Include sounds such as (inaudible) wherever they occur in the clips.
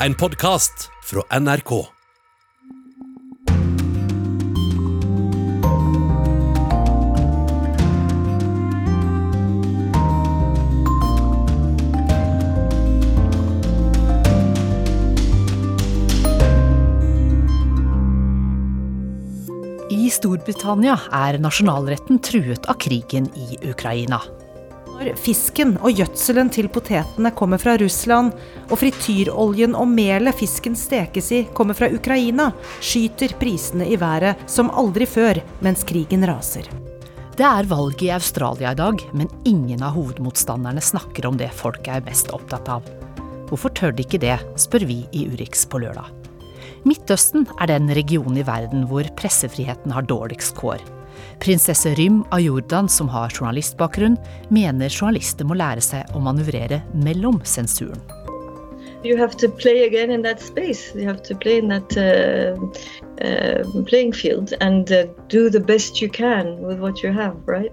en podkast fra NRK. I Storbritannia er nasjonalretten truet av krigen i Ukraina. Når fisken og gjødselen til potetene kommer fra Russland, og frityroljen og melet fisken stekes i kommer fra Ukraina, skyter prisene i været som aldri før mens krigen raser. Det er valg i Australia i dag, men ingen av hovedmotstanderne snakker om det folk er mest opptatt av. Hvorfor tør de ikke det, spør vi i Urix på lørdag. Midtøsten er den regionen i verden hvor pressefriheten har dårligst kår. Prinsesse Rym av Jordan, som har journalistbakgrunn, mener journalister må lære seg å manøvrere mellom sensuren. You have to play again in that space. You have to play in that uh, uh, playing field and uh, do the best you can with what you have, right?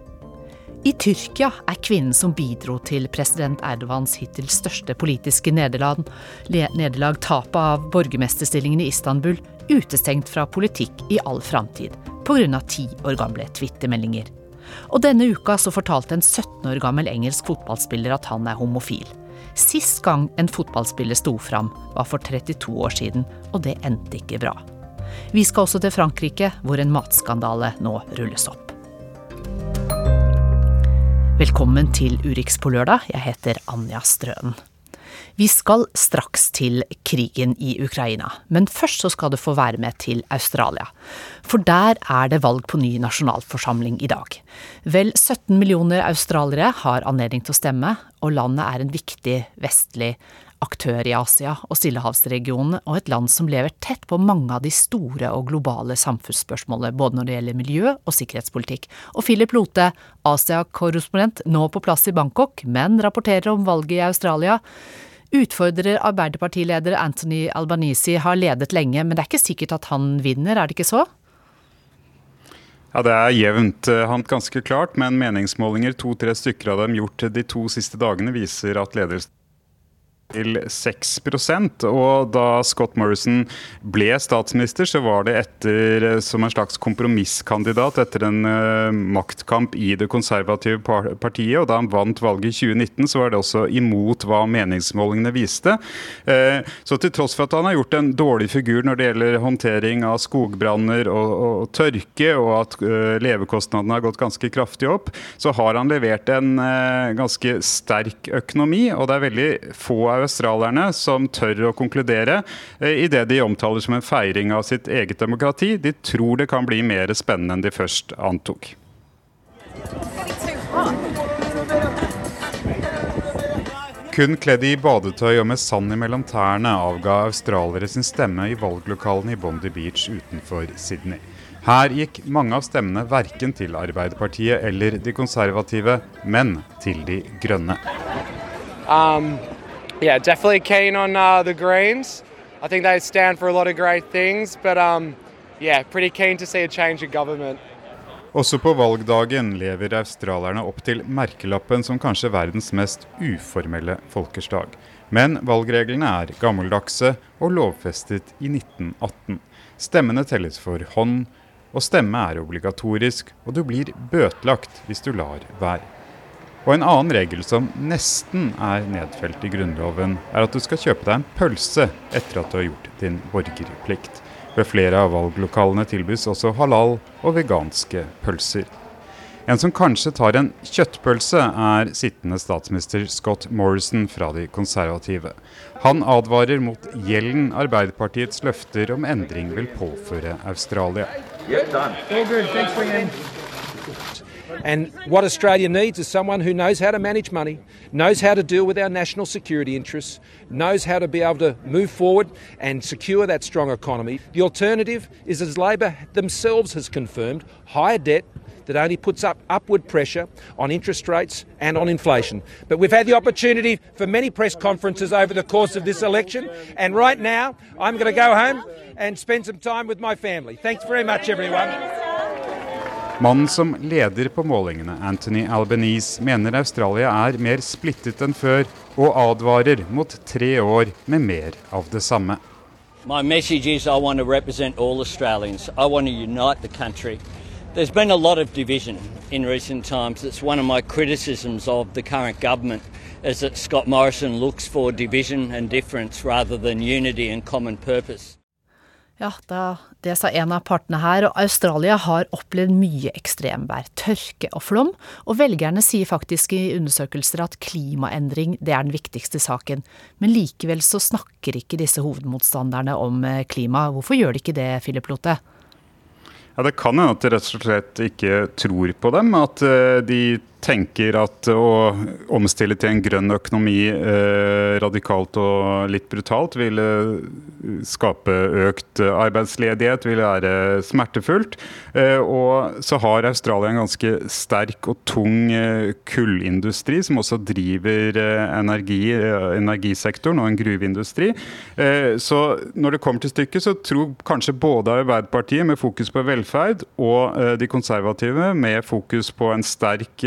I Tyrkia er kvinnen som bidro til president Erdogans hittil største politiske nederlag, nederlag tapet av borgermesterstillingen i Istanbul, utestengt fra politikk i all framtid pga. ti år gamle twittermeldinger. Og denne uka så fortalte en 17 år gammel engelsk fotballspiller at han er homofil. Sist gang en fotballspiller sto fram, var for 32 år siden, og det endte ikke bra. Vi skal også til Frankrike, hvor en matskandale nå rulles opp. Velkommen til Urix på lørdag. Jeg heter Anja Strøen. Vi skal straks til krigen i Ukraina, men først så skal du få være med til Australia. For der er det valg på ny nasjonalforsamling i dag. Vel 17 millioner australiere har anledning til å stemme, og landet er en viktig vestlig aktør i Asia og Stillehavsregionen, og et land som lever tett på mange av de store og globale samfunnsspørsmålene, både når det gjelder miljø og sikkerhetspolitikk. Og Philip Lote, Asia-korrespondent, nå på plass i Bangkok, men rapporterer om valget i Australia. Utfordrer Arbeiderpartileder Anthony Albanese har ledet lenge, men det er ikke sikkert at han vinner, er det ikke så? Ja, Det er jevnt Hant ganske klart, men meningsmålinger, to-tre stykker av dem gjort de to siste dagene, viser at ledelsen til 6% og Da Scott Morrison ble statsminister, så var det etter, eh, som en slags kompromisskandidat etter en uh, maktkamp i det konservative partiet. og Da han vant valget i 2019, så var det også imot hva meningsmålingene viste. Uh, så til tross for at han har gjort en dårlig figur når det gjelder håndtering av skogbranner og, og, tørke, og at levekostnadene har gått ganske kraftig opp, så har han levert en ganske sterk økonomi. og det er veldig få av australierne som tør å konkludere eh, i det de omtaler som en feiring av sitt eget demokrati. De tror det kan bli mer spennende enn de først antok. Kun kledd i badetøy og med sand mellom tærne avga australiere sin stemme i valglokalene i Bondi Beach utenfor Sydney. Her gikk mange av stemmene verken til Arbeiderpartiet eller de konservative, men til De grønne. Um, yeah, definitely keen on uh, the Greens. I think they stand for a lot of great things, but um, yeah, pretty keen to see a change of government. Også på valgdagen lever australierne opp til merkelappen som kanskje verdens mest uformelle folkesdag. Men valgreglene er gammeldagse og lovfestet i 1918. Stemmene telles for hånd, og stemme er obligatorisk, og du blir bøtelagt hvis du lar være. Og en annen regel som nesten er nedfelt i Grunnloven, er at du skal kjøpe deg en pølse etter at du har gjort din borgerplikt. Ved flere av valglokalene tilbys også halal og veganske pølser. En som kanskje tar en kjøttpølse, er sittende statsminister Scott Morrison fra de konservative. Han advarer mot gjelden Arbeiderpartiets løfter om endring vil påføre Australia. Yeah, And what Australia needs is someone who knows how to manage money, knows how to deal with our national security interests, knows how to be able to move forward and secure that strong economy. The alternative is, as Labor themselves has confirmed, higher debt that only puts up upward pressure on interest rates and on inflation. But we've had the opportunity for many press conferences over the course of this election, and right now I'm going to go home and spend some time with my family. Thanks very much, everyone. Mannen som leder på målingene, Anthony Albanese, mener Australia er mer splittet enn før, og advarer mot tre år med mer av det samme. My message is I want to represent all Australians. I want to unite the country. There's been a lot of division in recent times. It's one of my criticisms of the current government is that Scott Morrison looks for division and difference rather than unity and common purpose. Ja, da, det sa en av partene her, og Australia har opplevd mye ekstremvær, tørke og flom, og velgerne sier faktisk i undersøkelser at klimaendring det er den viktigste saken. Men likevel så snakker ikke disse hovedmotstanderne om eh, klima. Hvorfor gjør de ikke det, Philip Lote? Ja, Det kan hende at de rett og slett ikke tror på dem. At eh, de tenker at å omstille til en grønn økonomi eh, radikalt og litt brutalt ville skape økt arbeidsledighet, vil være smertefullt. Eh, og så har Australia en ganske sterk og tung eh, kullindustri, som også driver eh, energi, eh, energisektoren og en gruveindustri. Eh, så når det kommer til stykket, så tror kanskje både Arbeiderpartiet med fokus på velferd og de konservative med fokus på en sterk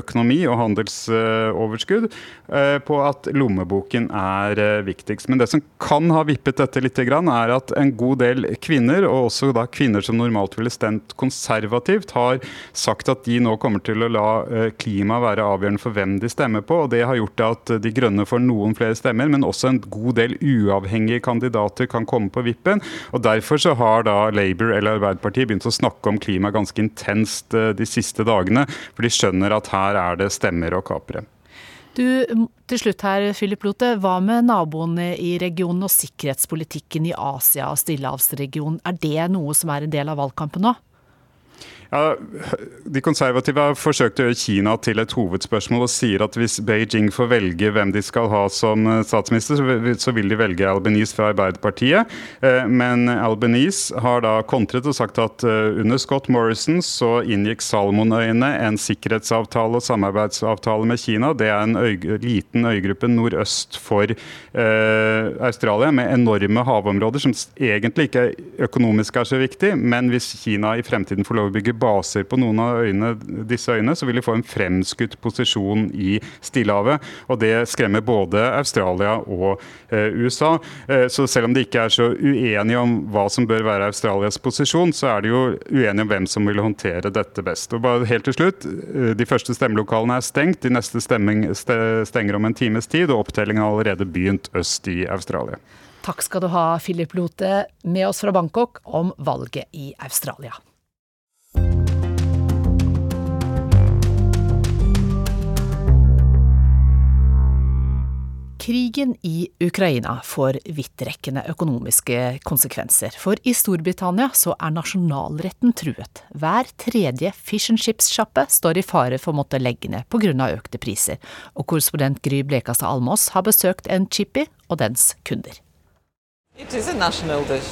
økonomi og handelsoverskudd eh, på at lommeboken er eh, viktigst. Men det som kan ha vippet dette litt, er at en god del kvinner, og også da kvinner som normalt ville stemt konservativt, har sagt at de nå kommer til å la klima være avgjørende for hvem de stemmer på. og Det har gjort at De Grønne får noen flere stemmer, men også en god del uavhengige kandidater kan komme på vippen. og Derfor så har da Labour eller Arbeiderpartiet begynt å snakke om klima ganske intenst de siste dagene. for de skjønner at her er det stemmer å kapre. Du, til slutt her, Philip Lote. Hva med naboene i regionen og sikkerhetspolitikken i Asia og Stillehavsregionen? Er det noe som er en del av valgkampen nå? Ja, de konservative har forsøkt å gjøre Kina til et hovedspørsmål og sier at hvis Beijing får velge hvem de skal ha som eh, statsminister, så vil de velge Albanese fra Arbeiderpartiet. Eh, men Albanese har da kontret og sagt at eh, under Scott Morrison så inngikk Salomonøyene en sikkerhetsavtale og samarbeidsavtale med Kina. Det er en øy, liten øygruppe nordøst for eh, Australia med enorme havområder som egentlig ikke økonomisk er så viktig, men hvis Kina i fremtiden får lov å bygge baser på noen av øyene, disse øyene, så vil de få en fremskutt posisjon i Stillehavet. Og det skremmer både Australia og eh, USA. Eh, så selv om de ikke er så uenige om hva som bør være Australias posisjon, så er de jo uenige om hvem som vil håndtere dette best. Og bare helt til slutt, eh, De første stemmelokalene er stengt, de neste stemming, stenger om en times tid, og opptellingen har allerede begynt øst i Australia. Takk skal du ha, Philip Lote, med oss fra Bangkok om valget i Australia. Krigen i Ukraina får vidtrekkende økonomiske konsekvenser, for i Storbritannia så er nasjonalretten truet. Hver tredje fish and chips-sjappe står i fare for å måtte legge ned pga. økte priser, og korrespondent Gry Blekastad Almås har besøkt en Chippy og dens kunder. It is a national dish.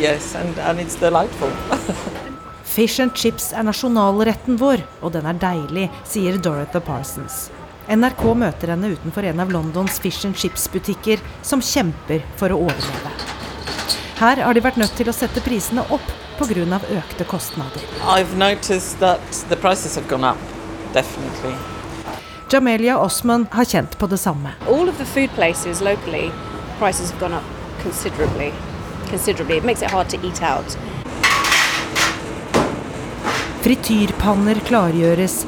Yes, and, and. (laughs) Fish and chips er nasjonalretten vår, og den er deilig, sier Dorothy Parsons. NRK møter henne utenfor en av Londons fish and chips-butikker, som kjemper for å overleve. Her har de vært nødt til å sette prisene opp pga. økte kostnader. Jamelia Osman har kjent på det samme. All of the food places locally, prices have gone up considerably. Considerably. It makes it hard to eat out. Frityrpanner klargjøres,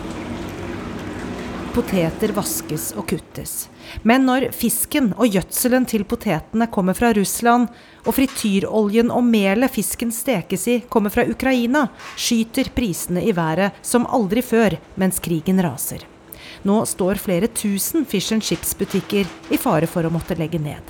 Poteter vaskes og kuttes. Men når fisken og gjødselen til potetene kommer fra Russland, og frityroljen og melet fisken stekes i kommer fra Ukraina, skyter prisene i været som aldri før mens krigen raser. Nå står flere tusen fish and chips-butikker i fare for å måtte legge ned.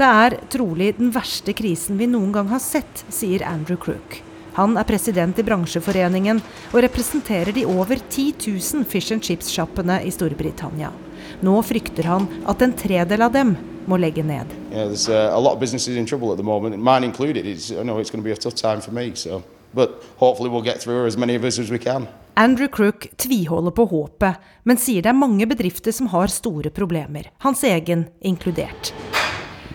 Det er trolig den verste krisen vi noen gang har sett, sier Andrew Crook. Han er president i bransjeforeningen og representerer de over 10 000 fish and chips-sjappene i Storbritannia. Nå frykter han at en tredel av dem må legge ned. Yeah, Andrew Crook tviholder på håpet, men sier det er mange bedrifter som har store problemer, hans egen inkludert.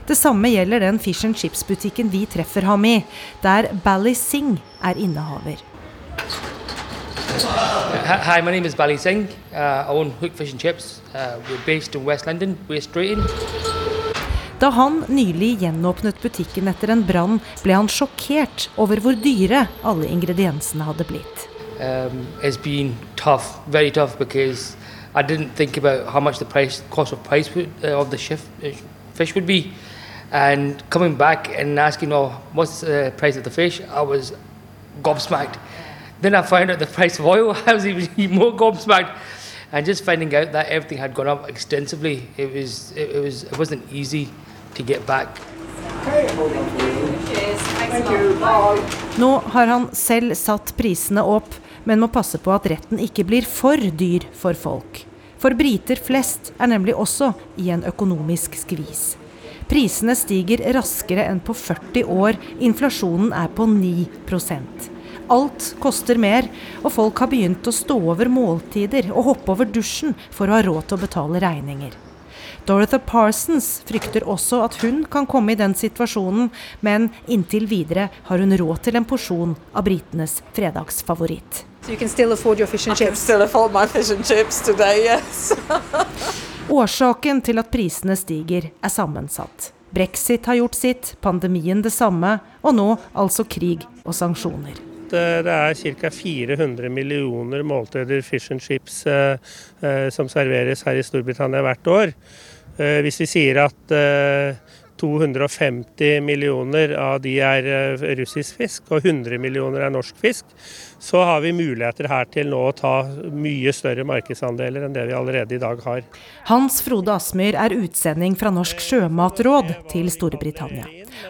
Det samme gjelder den fish and chips-butikken vi treffer ham i, der Bally Singh er innehaver. Hi, my name is Bally Singh. Uh, I own Hook Fish and Chips. Uh, we're based in West London, West Drayton. Da han nylig gjenåpnet butikken etter en brann, ble han sjokkert over hvor dyre alle ingrediensene hadde blitt. Um, it's been tough, very tough, because I didn't think about how much the price, cost of price would, uh, of the shift, uh, fish would be, and coming back and asking, "Oh, what's the price of the fish?" I was gobsmacked. Then I found out the price of oil. (laughs) I was even (laughs) more gobsmacked, and just finding out that everything had gone up extensively. It was, it, it was, it wasn't easy to get back. Nå har han selv satt prisene opp, men må passe på at retten ikke blir for dyr for folk. For briter flest er nemlig også i en økonomisk skvis. Prisene stiger raskere enn på 40 år, inflasjonen er på 9% Alt koster mer, og folk har begynt å stå over måltider og hoppe over dusjen for å ha råd til å betale regninger. Dorothy Parsons frykter også at hun kan komme i den situasjonen, men inntil videre har hun råd til en porsjon av britenes fredagsfavoritt. So you can still afford your fish and I can chips. still afford my fish and chips today, yes. (laughs) Årsaken til at prisene stiger, er sammensatt. Brexit har gjort sitt, pandemien det samme, og nå altså krig og sanksjoner. Det er ca. 400 millioner måltider fish and chips eh, eh, som serveres her i Storbritannia hvert år. Eh, hvis vi sier at eh, 250 millioner av de er russisk fisk, og 100 millioner er norsk fisk, så har vi muligheter her til nå å ta mye større markedsandeler enn det vi allerede i dag har. Hans Frode Asmyr er utsending fra Norsk sjømatråd til Storbritannia.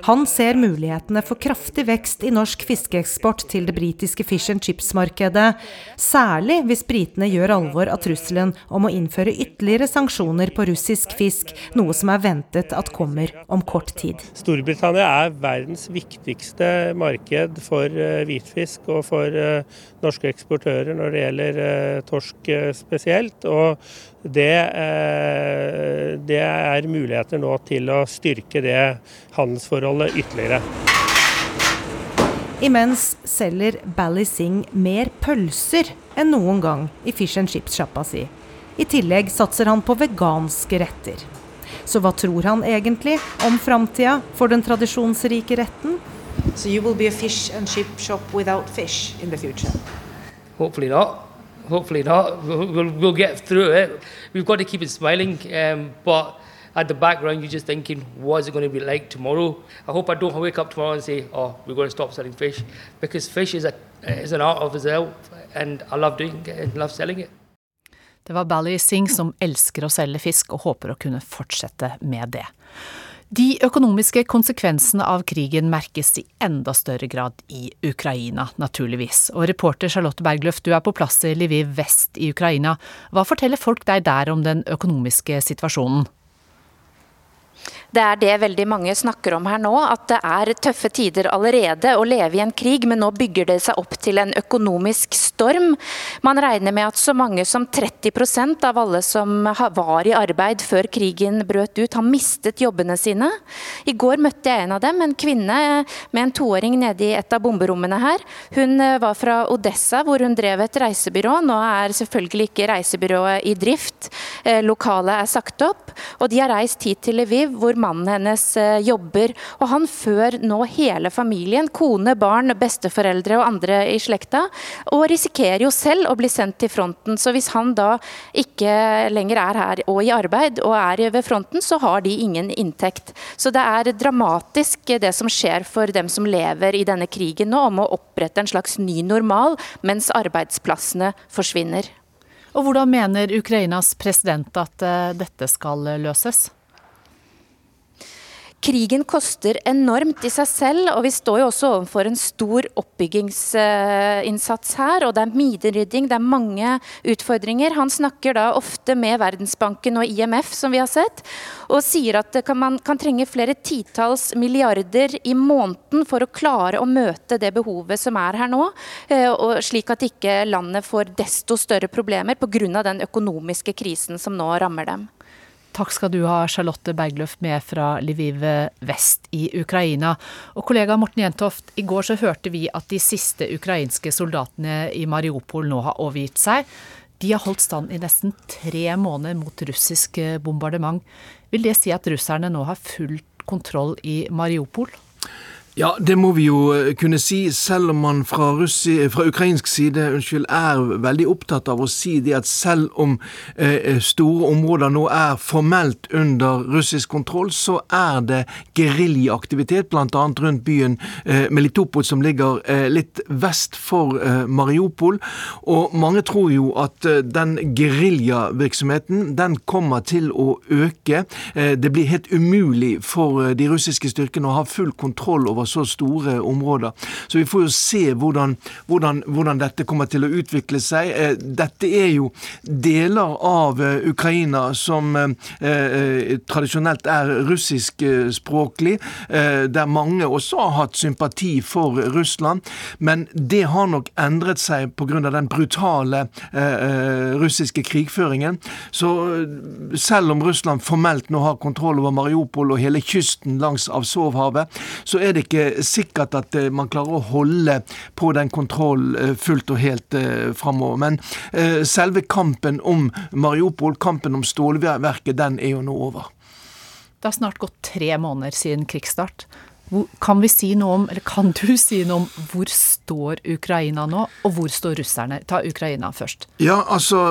Han ser mulighetene for kraftig vekst i norsk fiskeeksport til det britiske fish and chips-markedet, særlig hvis britene gjør alvor av trusselen om å innføre ytterligere sanksjoner på russisk fisk, noe som er ventet at kommer om kort tid. Storbritannia er verdens viktigste marked for eh, hvitfisk og for eh, norske eksportører når det gjelder eh, torsk eh, spesielt. Og det, eh, det er muligheter nå til å styrke det handelsforholdet ytterligere. Imens selger Bally Singh mer pølser enn noen gang i fish and chips-sjappa si. I tillegg satser han på veganske retter. Så hva tror han egentlig om framtida for den tradisjonsrike retten? So you will be a fish and chip shop without fish in the future. Hopefully not. Hopefully not. We'll, we'll, we'll get through it. We've got to keep it smiling. Um, but at the background, you're just thinking, what's it going to be like tomorrow? I hope I don't wake up tomorrow and say, oh, we're going to stop selling fish. Because fish is, a, is an art of itself. And I love doing it and love selling it. Det var Bally Singh som elsker å selge fisk og håper å kunne fortsette med det. De økonomiske konsekvensene av krigen merkes i enda større grad i Ukraina, naturligvis. Og reporter Charlotte Bergløft, du er på plass i Lviv vest i Ukraina. Hva forteller folk deg der om den økonomiske situasjonen? Det er det veldig mange snakker om her nå, at det er tøffe tider allerede å leve i en krig, men nå bygger det seg opp til en økonomisk storm. Man regner med at så mange som 30% av alle som var i arbeid før krigen brøt ut, har mistet jobbene sine. I går møtte jeg en av dem, en kvinne med en toåring nede i et av bomberommene her. Hun var fra Odessa, hvor hun drev et reisebyrå. Nå er selvfølgelig ikke reisebyrået i drift. Lokalet er sagt opp, og de har reist hit til Lviv, hvor mannen hennes jobber. Og han før nå hele familien, kone, barn, besteforeldre og andre i slekta, og risikerer jo selv å bli sendt til fronten. Så hvis han da ikke lenger er her og i arbeid og er ved fronten, så har de ingen inntekt. Så det er dramatisk det som skjer for dem som lever i denne krigen nå, om å opprette en slags ny normal mens arbeidsplassene forsvinner. Og hvordan mener Ukrainas president at dette skal løses? Krigen koster enormt i seg selv, og vi står jo også overfor en stor oppbyggingsinnsats her. Og det er minerydding, det er mange utfordringer. Han snakker da ofte med Verdensbanken og IMF, som vi har sett, og sier at man kan trenge flere titalls milliarder i måneden for å klare å møte det behovet som er her nå, og slik at ikke landet får desto større problemer pga. den økonomiske krisen som nå rammer dem. Takk skal du ha, Charlotte Bergløf, med fra Lviv vest i Ukraina. Og kollega Morten Jentoft, i går så hørte vi at de siste ukrainske soldatene i Mariupol nå har overgitt seg. De har holdt stand i nesten tre måneder mot russisk bombardement. Vil det si at russerne nå har full kontroll i Mariupol? Ja, det må vi jo eh, kunne si, selv om man fra, russi, fra ukrainsk side unnskyld, er veldig opptatt av å si det at selv om eh, eh store områder nå er formelt under russisk kontroll, så er det geriljaaktivitet, bl.a. rundt byen eh, Melitopol, som ligger eh, litt vest for eh, Mariupol. Og mange tror jo at den geriljavirksomheten, den kommer til å øke. det blir helt umulig for de russiske styrkene å ha full kontroll over så store områder. Så vi får jo se hvordan, hvordan, hvordan dette kommer til å utvikle seg. Eh, dette er jo deler av eh, Ukraina som eh, tradisjonelt er russiskspråklig, der mange også har hatt sympati for Russland. Men det har nok endret seg pga. den brutale russiske krigføringen. Så selv om Russland formelt nå har kontroll over Mariupol og hele kysten langs Avsovhavet, så er det ikke ikke sikkert at eh, man klarer å holde på den kontrollen eh, fullt og helt eh, framover. Men selve kampen om Mariupol, kampen om stålverket, den er jo nå over. Det har snart gått tre måneder siden krigsstart. Kan vi si noe om, eller kan du (laughs) si noe om hvor står Ukraina nå, og hvor står russerne? Ta Ukraina først. Ja, altså,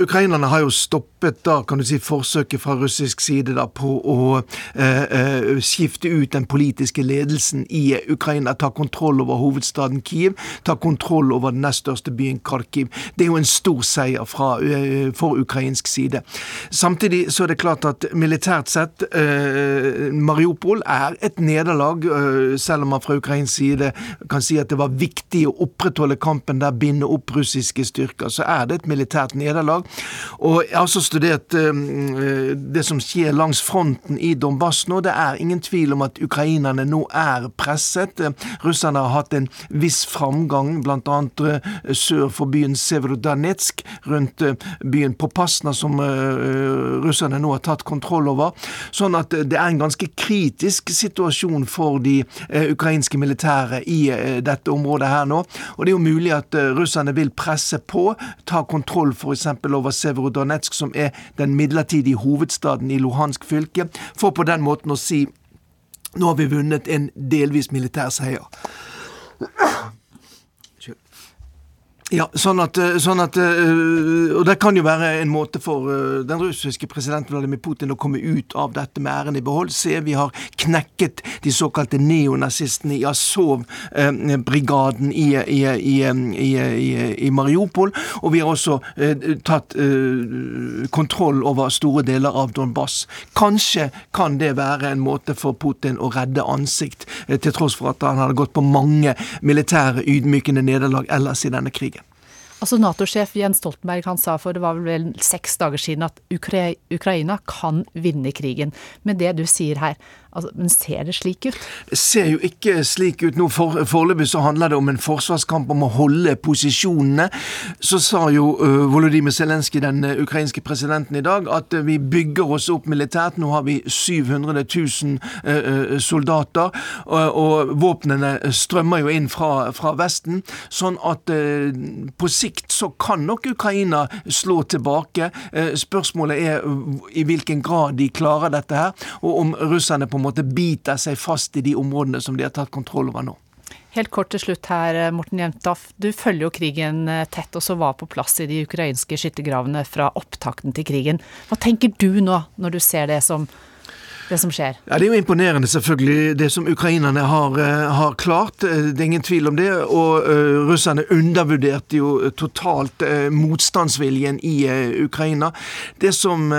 Ukrainerne har jo stoppet da, kan du si, forsøket fra russisk side da, på å eh, eh, skifte ut den politiske ledelsen i Ukraina. Ta kontroll over hovedstaden Kiev, ta kontroll over den nest største byen Kharkiv. Det er jo en stor seier fra, eh, for ukrainsk side. Samtidig så er det klart at militært sett, eh, Mariupol er et nederlag dag, øh, selv om man fra ukrainsk side kan si at det var viktig å opprettholde kampen der, binde opp russiske styrker, så er det et militært nederlag. Og Jeg har også studert øh, øh, det som skjer langs fronten i Donbass nå. Det er ingen tvil om at ukrainerne nå er presset. Russerne har hatt en viss framgang, bl.a. sør for byen Severodonetsk, rundt byen Popasna, som russerne nå har tatt kontroll over. Sånn at det er en ganske kritisk situasjon for for de eh, ukrainske militære i eh, dette området her nå. Og det er jo mulig at eh, russerne vil presse på, ta kontroll f.eks. over Severodonetsk, som er den midlertidige hovedstaden i Luhansk fylke, for på den måten å si nå har vi vunnet en delvis militær seier. Ja, sånn at, eh, sånn at, eh, Og det kan jo være en måte for eh, den russiske presidenten Vladimir Putin å komme ut av dette med æren i behold. Se, vi har knekket de såkalte neonazistene i Azov-brigaden i, i, i, i, Mariupol. Og vi har også tatt kontroll over store deler av Donbass. Kanskje kan det være en måte for Putin å redde ansikt, til tross for at han hadde gått på mange militære ydmykende nederlag ellers i denne krigen. Altså Nato-sjef Jens Stoltenberg han sa for det var vel seks dager siden at Ukraina kan vinne krigen. Men det du sier her, Altså, men ser det slik ut? Ser jo ikke slik ut nå. For, foreløpig så handler det om en forsvarskamp om å holde posisjonene. Så sa jo uh, Volodymyr Zelenskyj, den uh, ukrainske presidenten, i dag at uh, vi bygger oss opp militært. Nå har vi 700 000 uh, soldater, og våpnene strømmer jo inn fra, fra Vesten. Sånn at på sikt så kan nok Ukraina slå tilbake. spørsmålet er i hvilken grad de klarer dette her, og om russerne på en måte biter seg fast i de områdene som de har tatt kontroll over nå. Helt kort til slutt her, Morten Jemtaf. Du følger jo krigen eh, tett, og så var på plass i de ukrainske skyttergravene fra opptakten til krigen. Hva tenker du nå, når du ser det som det som skjer? Ja, Det er jo imponerende, selvfølgelig, det som ukrainerne har, uh, har klart. Eh, det er ingen tvil om det. Og uh, russerne undervurderte jo totalt uh, motstandsviljen i Ukraina. Det som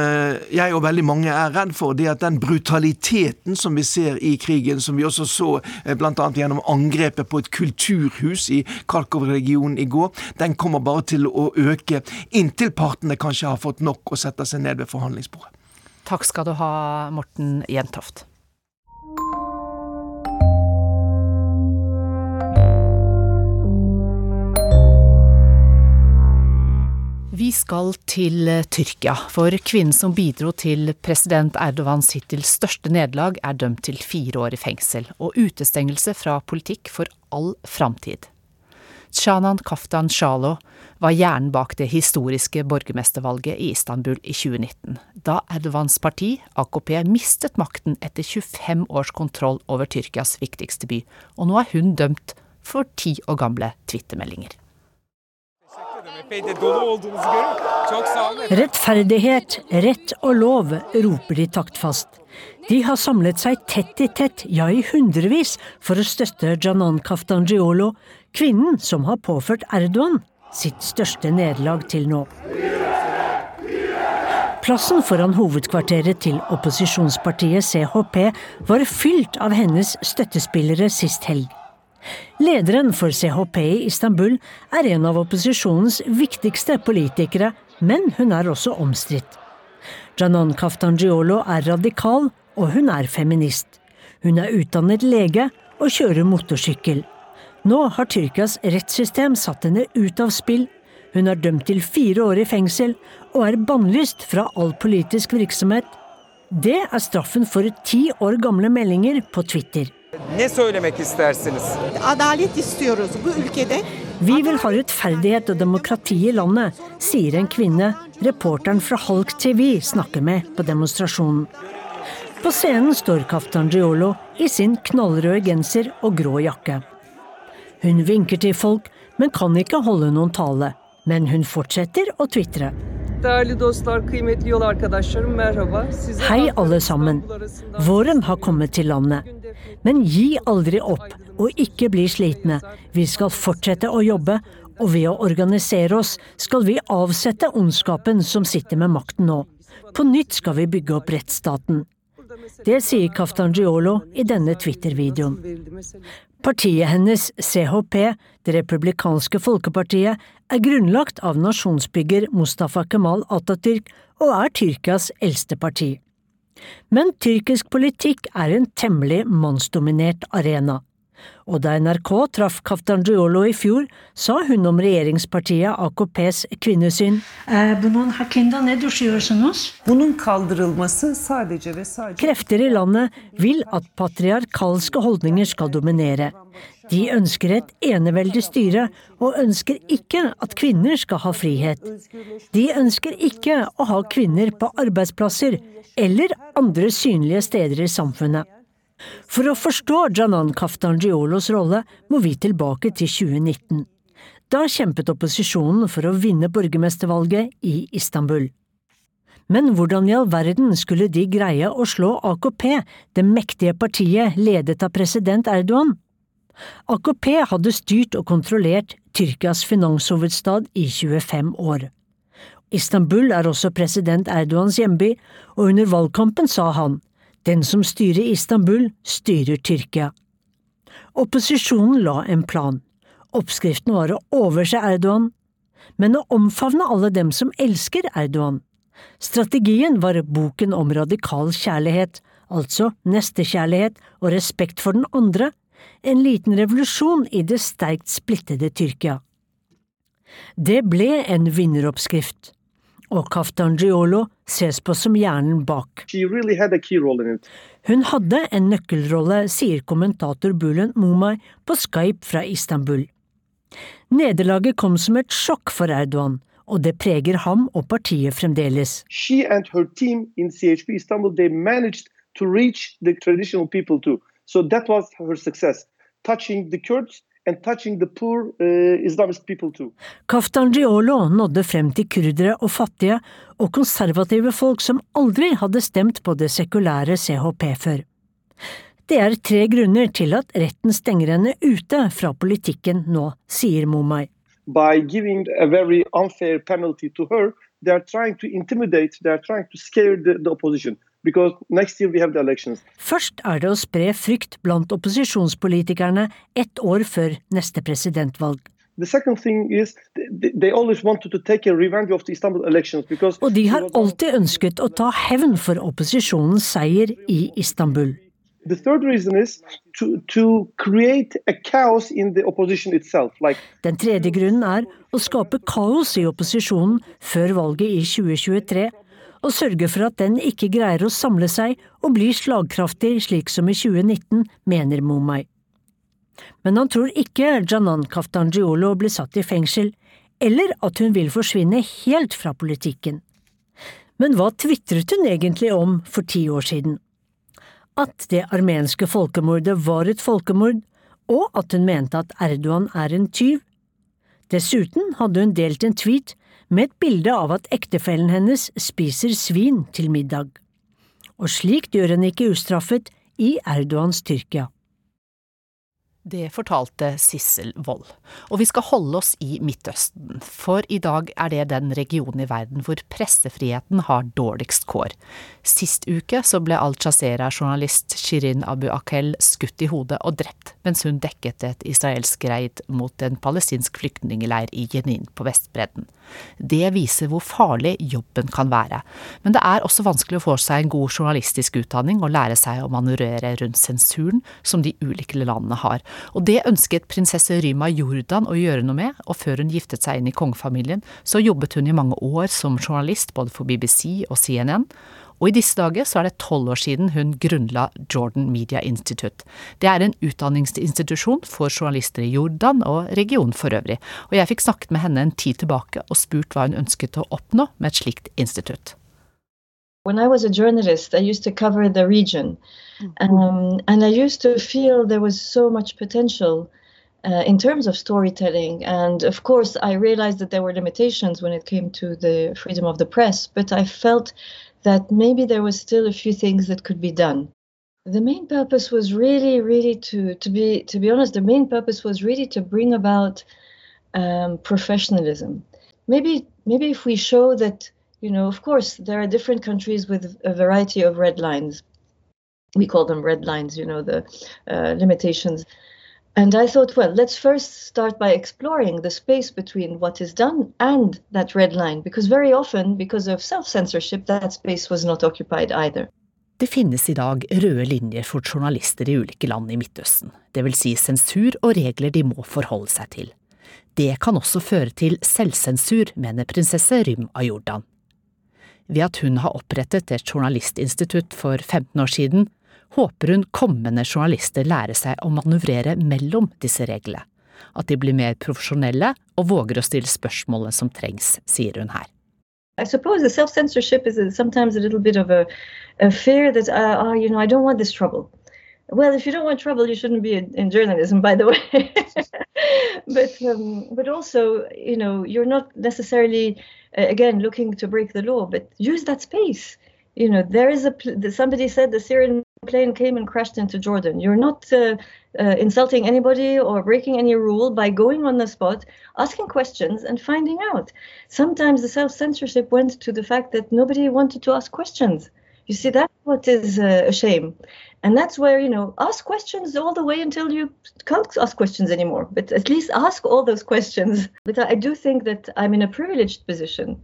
jeg og veldig mange er redd for, det er at den brutaliteten som vi ser i krigen, som vi også så uh, bl.a. gjennom angrepet på et kulturhus i Kharkov-regionen i går, den kommer bare til å øke inntil partene kanskje har fått nok å sette seg ned ved forhandlingsbordet. Takk skal du ha, Morten Jentoft. Vi skal til eh, Tyrkia, for kvinnen som bidro til president Erdogans hittil største nederlag, er dømt til fire år i fengsel og utestengelse fra politikk for all framtid. Canan Kaftan Shalo var hjernen bak det historiske borgermestervalget i Istanbul i 2019, da Erdogans parti, AKP, mistet makten etter 25 års kontroll over Tyrkias viktigste by, og nå er hun dømt for ti år gamle twittermeldinger. Rettferdighet, rett og lov, roper de taktfast. De har samlet seg tett i tett, ja i hundrevis, for å støtte Janan Kaftangiolo, kvinnen som har påført Erdogan sitt største nederlag til nå. Plassen foran hovedkvarteret til opposisjonspartiet CHP var fylt av hennes støttespillere sist helg. Lederen for CHP i Istanbul er en av opposisjonens viktigste politikere, men hun er også omstridt. Janan Kaftangiolo er radikal, og hun er feminist. Hun er utdannet lege og kjører motorsykkel. Nå har Tyrkias rettssystem satt henne ut av spill. Hun er dømt til fire år i fengsel og er bannlyst fra all politisk virksomhet. Det er straffen for ti år gamle meldinger på Twitter. Ne söylemek istersiniz? Adalet istiyoruz bu ülkede. Vi vil ha rettferdighet og demokrati i landet, sier en kvinne reporteren fra Halk TV snakker med på demonstrasjonen. På scenen står Kaftan Giolo i sin knallrøde genser og grå jakke. Hun vinker til folk, men kan ikke holde noen tale. Men hun fortsetter å tvitre. Hei, alle sammen. Våren har kommet til landet. Men gi aldri opp, og ikke bli slitne. Vi skal fortsette å jobbe, og ved å organisere oss skal vi avsette ondskapen som sitter med makten nå. På nytt skal vi bygge opp rettsstaten. Det sier Kaftangiolo i denne Twitter-videoen. Partiet hennes, CHP, Det republikanske folkepartiet, er grunnlagt av nasjonsbygger Mustafa Kemal Atatürk og er Tyrkias eldste parti. Men tyrkisk politikk er en temmelig mannsdominert arena. Og da NRK traff Kaftangiolo i fjor, sa hun om regjeringspartiet AKPs kvinnesyn. Sadece Krefter i landet vil at patriarkalske holdninger skal dominere. De ønsker et eneveldig styre, og ønsker ikke at kvinner skal ha frihet. De ønsker ikke å ha kvinner på arbeidsplasser eller andre synlige steder i samfunnet. For å forstå Janan Kaftangiolos rolle må vi tilbake til 2019. Da kjempet opposisjonen for å vinne borgermestervalget i Istanbul. Men hvordan i all verden skulle de greie å slå AKP, det mektige partiet ledet av president Erdogan? AKP hadde styrt og kontrollert Tyrkias finanshovedstad i 25 år. Istanbul er også president Erdogans hjemby, og under valgkampen sa han den som styrer Istanbul, styrer Tyrkia. Opposisjonen la en plan. Oppskriften var å overse Erdogan, men å omfavne alle dem som elsker Erdogan. Strategien var boken om radikal kjærlighet, altså nestekjærlighet og respekt for den andre, en liten revolusjon i det sterkt splittede Tyrkia. Det ble en vinneroppskrift og Kaftangiolo ses på som hjernen bak. Really Hun hadde en nøkkelrolle, sier kommentator Bulen Mumay på Skype fra Istanbul. Nederlaget kom som et sjokk for Erdogan, og det preger ham og partiet fremdeles. She and her team in CHP Istanbul, they managed to reach the traditional people too. So that was her success, touching the Kurds and touching the poor uh, Islamist people too. Kaftangiolo nådde frem til kurdere og fattige og konservative folk som aldri hadde stemt på det sekulære CHP før. Det er tre grunner til at retten stenger henne ute fra politikken nå, sier Momay. By giving a very unfair penalty to her, they are trying to intimidate, they are trying to scare the, the opposition. Først er det å spre frykt blant opposisjonspolitikerne ett år før neste presidentvalg. Og de har alltid ønsket å ta hevn for opposisjonens seier i Istanbul. The third reason is to, to create a chaos in the opposition itself. Like Den tredje grunnen er å skape kaos i opposisjonen før valget i 2023, og sørge for at den ikke greier å samle seg og bli slagkraftig slik som i 2019, mener Momai. Men han tror ikke Janan Kaftangiolo blir satt i fengsel, eller at hun vil forsvinne helt fra politikken. Men hva tvitret hun egentlig om for ti år siden? At det armenske folkemordet var et folkemord, og at hun mente at Erdogan er en tyv. Dessuten hadde hun delt en tweet med et bilde av at ektefellen hennes spiser svin til middag. Og slikt gjør hun ikke ustraffet i Erdogans Tyrkia. Det fortalte Sissel Wold. Og vi skal holde oss i Midtøsten, for i dag er det den regionen i verden hvor pressefriheten har dårligst kår. Sist uke så ble Al-Jazeera-journalist Shirin Abu Akel skutt i hodet og drept mens hun dekket et israelsk reid mot en palestinsk flyktningleir i Jenin på Vestbredden. Det viser hvor farlig jobben kan være. Men det er også vanskelig å få seg en god journalistisk utdanning og lære seg å manøvrere rundt sensuren som de ulike landene har. Og det ønsket prinsesse Rima Jordan å gjøre noe med, og før hun giftet seg inn i kongefamilien, så jobbet hun i mange år som journalist både for BBC og CNN. Og i disse dager så er det tolv år siden hun grunnla Jordan Media Institute. Det er en utdanningsinstitusjon for journalister i Jordan og regionen for øvrig, og jeg fikk snakket med henne en tid tilbake og spurt hva hun ønsket å oppnå med et slikt institutt. When I was a journalist, I used to cover the region. Um, and I used to feel there was so much potential uh, in terms of storytelling. And of course, I realized that there were limitations when it came to the freedom of the press, but I felt that maybe there was still a few things that could be done. The main purpose was really, really to, to be to be honest, the main purpose was really to bring about um, professionalism. Maybe maybe if we show that, you know, of course there are different countries with a variety of red lines, we call them red lines, you know, the uh, limitations. And I thought, well, let's first start by exploring the space between what is done and that red line, because very often, because of self censorship, that space was not occupied either. Det finnes i dag røde linjer for journalister i ulike land i Midtøsten, vil si sensur og regler de må forholde seg til. Det kan også føre til selvsensur, mener prinsesse Rym av Jordan. Ved at hun har opprettet et journalistinstitutt for 15 år siden, håper hun kommende journalister lærer seg å manøvrere mellom disse reglene. At de blir mer profesjonelle og våger å stille spørsmålene som trengs, sier hun her. I suppose the self-censorship is sometimes a little bit of a, a fear that, uh, oh, you know, I don't want this trouble. Well, if you don't want trouble, you shouldn't be in, in journalism, by the (laughs) way. but um, but also, you know, you're not necessarily uh, again looking to break the law, but use that space. You know, there is a somebody said the Syrian plane came and crashed into Jordan. You're not uh, uh, insulting anybody or breaking any rule by going on the spot, asking questions, and finding out. Sometimes the self censorship went to the fact that nobody wanted to ask questions. You see, that's what is uh, a shame. And that's where, you know, ask questions all the way until you can't ask questions anymore. But at least ask all those questions. (laughs) But I do think that I'm in a privileged position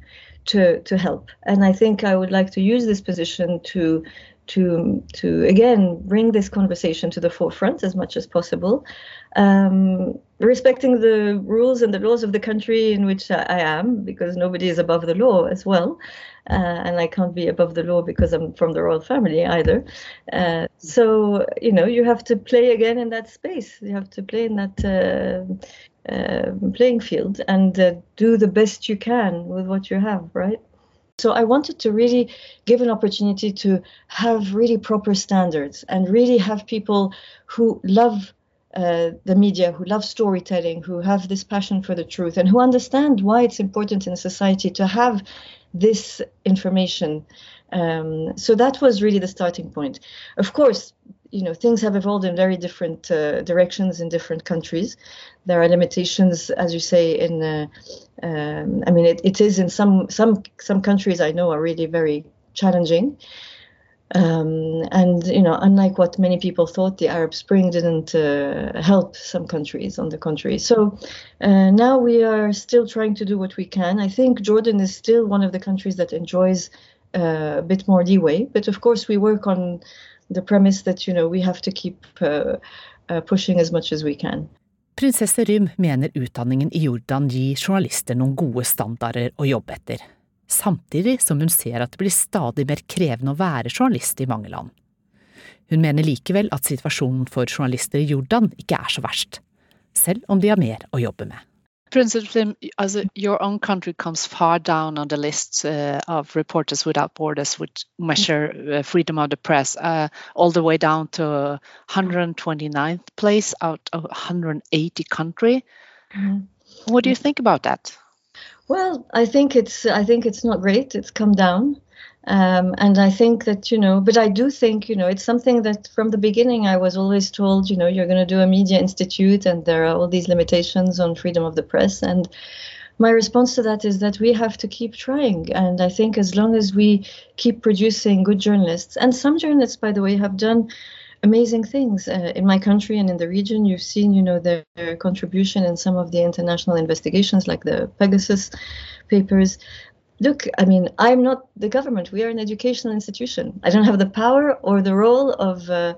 to, to help. And I think I would like to use this position to to to again bring this conversation to the forefront as much as possible, um, respecting the rules and the laws of the country in which I am, because nobody is above the law as well, uh, and I can't be above the law because I'm from the royal family either. Uh, so you know you have to play again in that space. You have to play in that. Uh, uh playing field and uh, do the best you can with what you have, right? So I wanted to really give an opportunity to have really proper standards and really have people who love uh, the media, who love storytelling, who have this passion for the truth, and who understand why it's important in society to have this information. Um, so that was really the starting point. Of course, you know things have evolved in very different uh, directions in different countries. There are limitations, as you say, in uh, um, I mean it, it is in some some some countries I know are really very challenging. Um, and you know, unlike what many people thought, the Arab Spring didn't uh, help some countries. On the contrary, so uh, now we are still trying to do what we can. I think Jordan is still one of the countries that enjoys uh, a bit more leeway, but of course we work on the premise that you know we have to keep uh, uh, pushing as much as we can. Prinsesse Rym mener utdanningen i Jordan gir journalister noen gode standarder å jobbe etter, samtidig som hun ser at det blir stadig mer krevende å være journalist i mange land. Hun mener likevel at situasjonen for journalister i Jordan ikke er så verst, selv om de har mer å jobbe med. Lim, as a, your own country comes far down on the list uh, of Reporters Without Borders, which measure uh, freedom of the press, uh, all the way down to 129th place out of 180 country. Mhm. What do you think about that? Well, I think it's I think it's not great. It's come down, um, and I think that you know, but I do think you know it's something that from the beginning I was always told you know you're going to do a media institute and there are all these limitations on freedom of the press and. My response to that is that we have to keep trying. And I think as long as we keep producing good journalists, and some journalists, by the way, have done amazing things uh, in my country and in the region. You've seen, you know, their, their contribution in some of the international investigations, like the Pegasus papers. Look, I mean, I'm not the government. We are an educational institution. I don't have the power or the role of uh,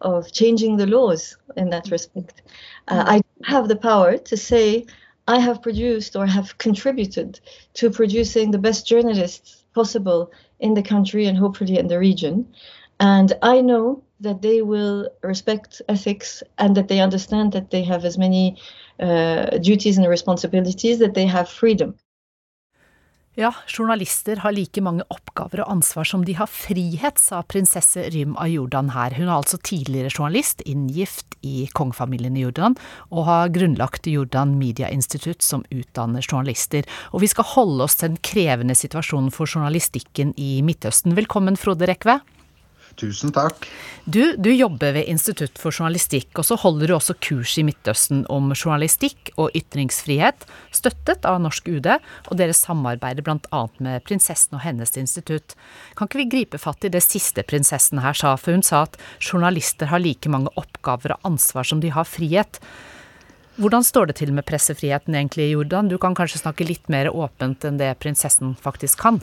of changing the laws in that respect. Uh, I have the power to say I have produced or have contributed to producing the best journalists possible in the country and hopefully in the region. And I know that they will respect ethics and that they understand that they have as many uh, duties and responsibilities, that they have freedom. Ja, journalister har like mange oppgaver og ansvar som de har frihet, sa prinsesse Rym av Jordan her. Hun er altså tidligere journalist, inngift i kongefamilien i Jordan, og har grunnlagt Jordan Media Institute som utdanner journalister. Og vi skal holde oss til den krevende situasjonen for journalistikken i Midtøsten. Velkommen, Frode Rekve. Tusen takk. Du, du jobber ved Institutt for journalistikk, og så holder du også kurs i Midtøsten om journalistikk og ytringsfrihet, støttet av norsk UD, og dere samarbeider bl.a. med prinsessen og hennes institutt. Kan ikke vi gripe fatt i det siste prinsessen her sa, for hun sa at journalister har like mange oppgaver og ansvar som de har frihet. Hvordan står det til med pressefriheten egentlig i Jordan? Du kan kanskje snakke litt mer åpent enn det prinsessen faktisk kan?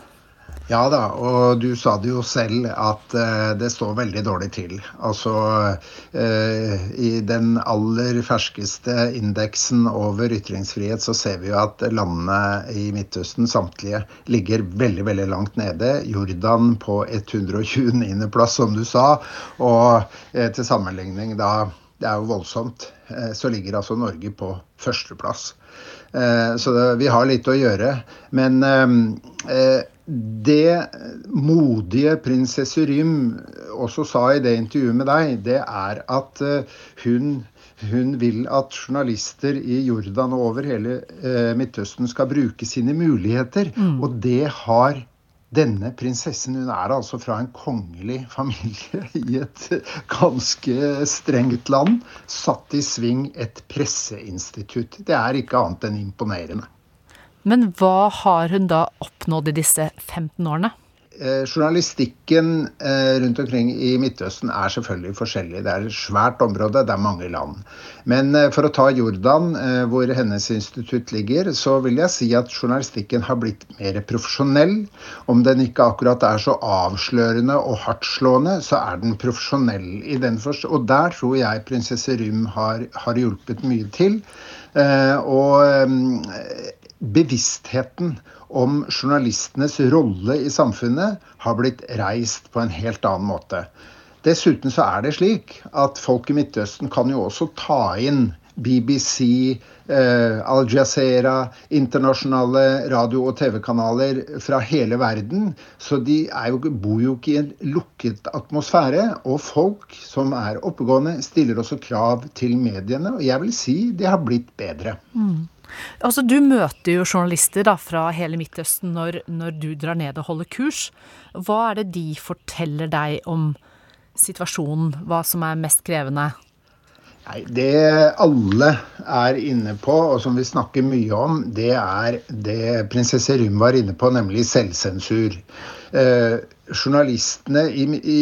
Ja da, og du sa det jo selv at uh, det står veldig dårlig til. Altså uh, i den aller ferskeste indeksen over ytringsfrihet så ser vi jo at landene i Midtøsten samtlige ligger veldig, veldig langt nede. Jordan på 129. plass, som du sa. Og uh, til sammenligning da det er jo voldsomt, så ligger altså Norge på førsteplass. Så det, vi har litt å gjøre. Men det modige prinsesse Rym også sa i det intervjuet med deg, det er at eh, hun, hun vil at journalister i Jordan og over hele eh, Midtøsten skal bruke sine muligheter. Mm. Og det har denne prinsessen Hun er altså fra en kongelig familie (laughs) i et ganske strengt land. Satt i sving et presseinstitutt. Det er ikke annet enn imponerende. Men hva har hun da oppnådd i disse 15 årene? Eh, journalistikken eh, rundt omkring i Midtøsten er selvfølgelig forskjellig. Det er et svært område, det er mange land. Men eh, for å ta Jordan, hvor hennes institutt ligger, så vil jeg si at journalistikken har blitt mer profesjonell. Om den ikke akkurat er så avslørende og hardtslående, så er den profesjonell i den forst Og der tror jeg prinsesse Rym har, har hjulpet mye til. Og bevisstheten om journalistenes rolle i samfunnet har blitt reist på en helt annen måte. Dessuten så er det slik at folk i Midtøsten kan jo også ta inn BBC, eh, Al Jazeera, internasjonale radio- og TV-kanaler fra hele verden. Så de jo, bor jo ikke i en lukket atmosfære. Og folk som er oppegående, stiller også krav til mediene. Og jeg vil si de har blitt bedre. Mm. Altså, Du møter jo journalister da, fra hele Midtøsten når, når du drar ned og holder kurs. Hva er det de forteller deg om situasjonen, hva som er mest krevende? Nei, Det alle er inne på, og som vi snakker mye om, det er det prinsesse Rym var inne på, nemlig selvsensur. Eh, journalistene i, i,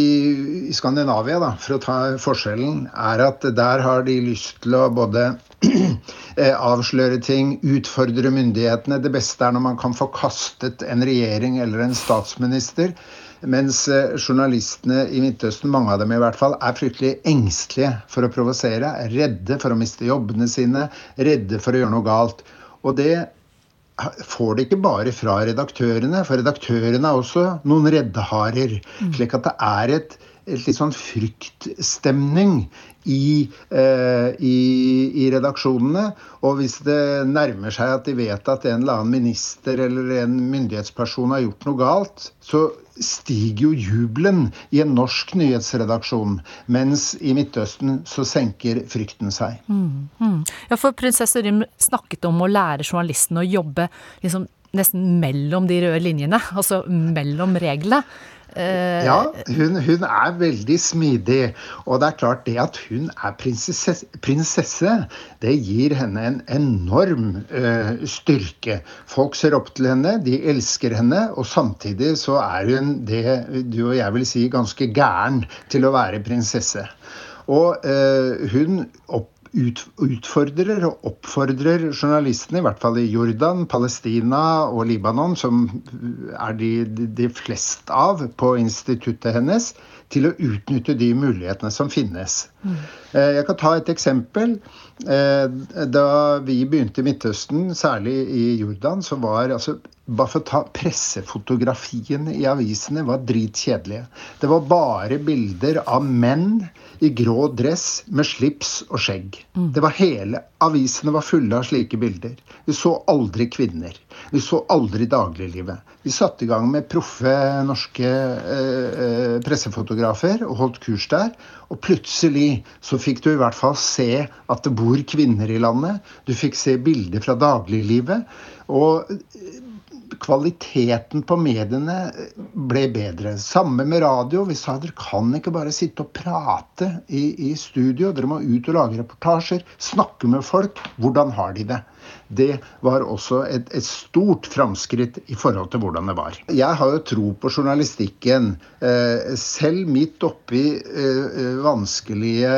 i Skandinavia, da, for å ta forskjellen, er at der har de lyst til å både (clears throat) eh, avsløre ting, utfordre myndighetene. Det beste er når man kan få kastet en regjering eller en statsminister. Mens eh, journalistene i Midtøsten, mange av dem i hvert fall, er fryktelig engstelige for å provosere. Er redde for å miste jobbene sine, redde for å gjøre noe galt. Og det får det ikke bare fra redaktørene, for redaktørene er også noen reddeharer. Mm. Slik at det er et, et litt sånn fryktstemning i, eh, i, i, redaksjonene. Og hvis det nærmer seg at de vet at en eller annen minister eller en myndighetsperson har gjort noe galt, så stiger jo jubelen i en norsk nyhetsredaksjon. Mens i Midtøsten så senker frykten seg. Mm, mm. Ja, for prinsesse Rym snakket om å lære journalisten å jobbe liksom nesten mellom de røde linjene, (laughs) altså mellom reglene. Uh, ja, hun, hun, er veldig smidig. Og det er klart det at hun er prinsesse, prinsesse det gir henne en enorm uh, styrke. Folk ser opp til henne, de elsker henne, og samtidig så er hun det du og jeg vil si ganske gæren til å være prinsesse. Og uh, hun opp utfordrer og oppfordrer journalistene, i hvert fall i Jordan, Palestina og Libanon, som er de, de flest av på instituttet hennes, til å utnytte de mulighetene som finnes. Mm. Eh, jeg kan ta et eksempel. Eh, da vi begynte i Midtøsten, særlig i Jordan, så var altså bare for å ta Pressefotografiene i avisene var dritkjedelige. Det var bare bilder av menn i grå dress med slips og skjegg. Mm. Det var hele Avisene var fulle av slike bilder. Vi så aldri kvinner. Vi så aldri dagliglivet. Vi satte i gang med proffe norske eh, eh, pressefotografer og holdt kurs der. Og plutselig så fikk du i hvert fall se at det bor kvinner i landet. Du fikk se bilder fra dagliglivet. Og kvaliteten på mediene ble bedre. Samme med radio. Vi sa dere kan ikke bare sitte og prate i, i studio. Dere må ut og lage reportasjer. Snakke med folk. Hvordan har de det? Det var også et, et stort framskritt i forhold til hvordan det var. Jeg har jo tro på journalistikken. Eh, selv midt oppi eh, vanskelige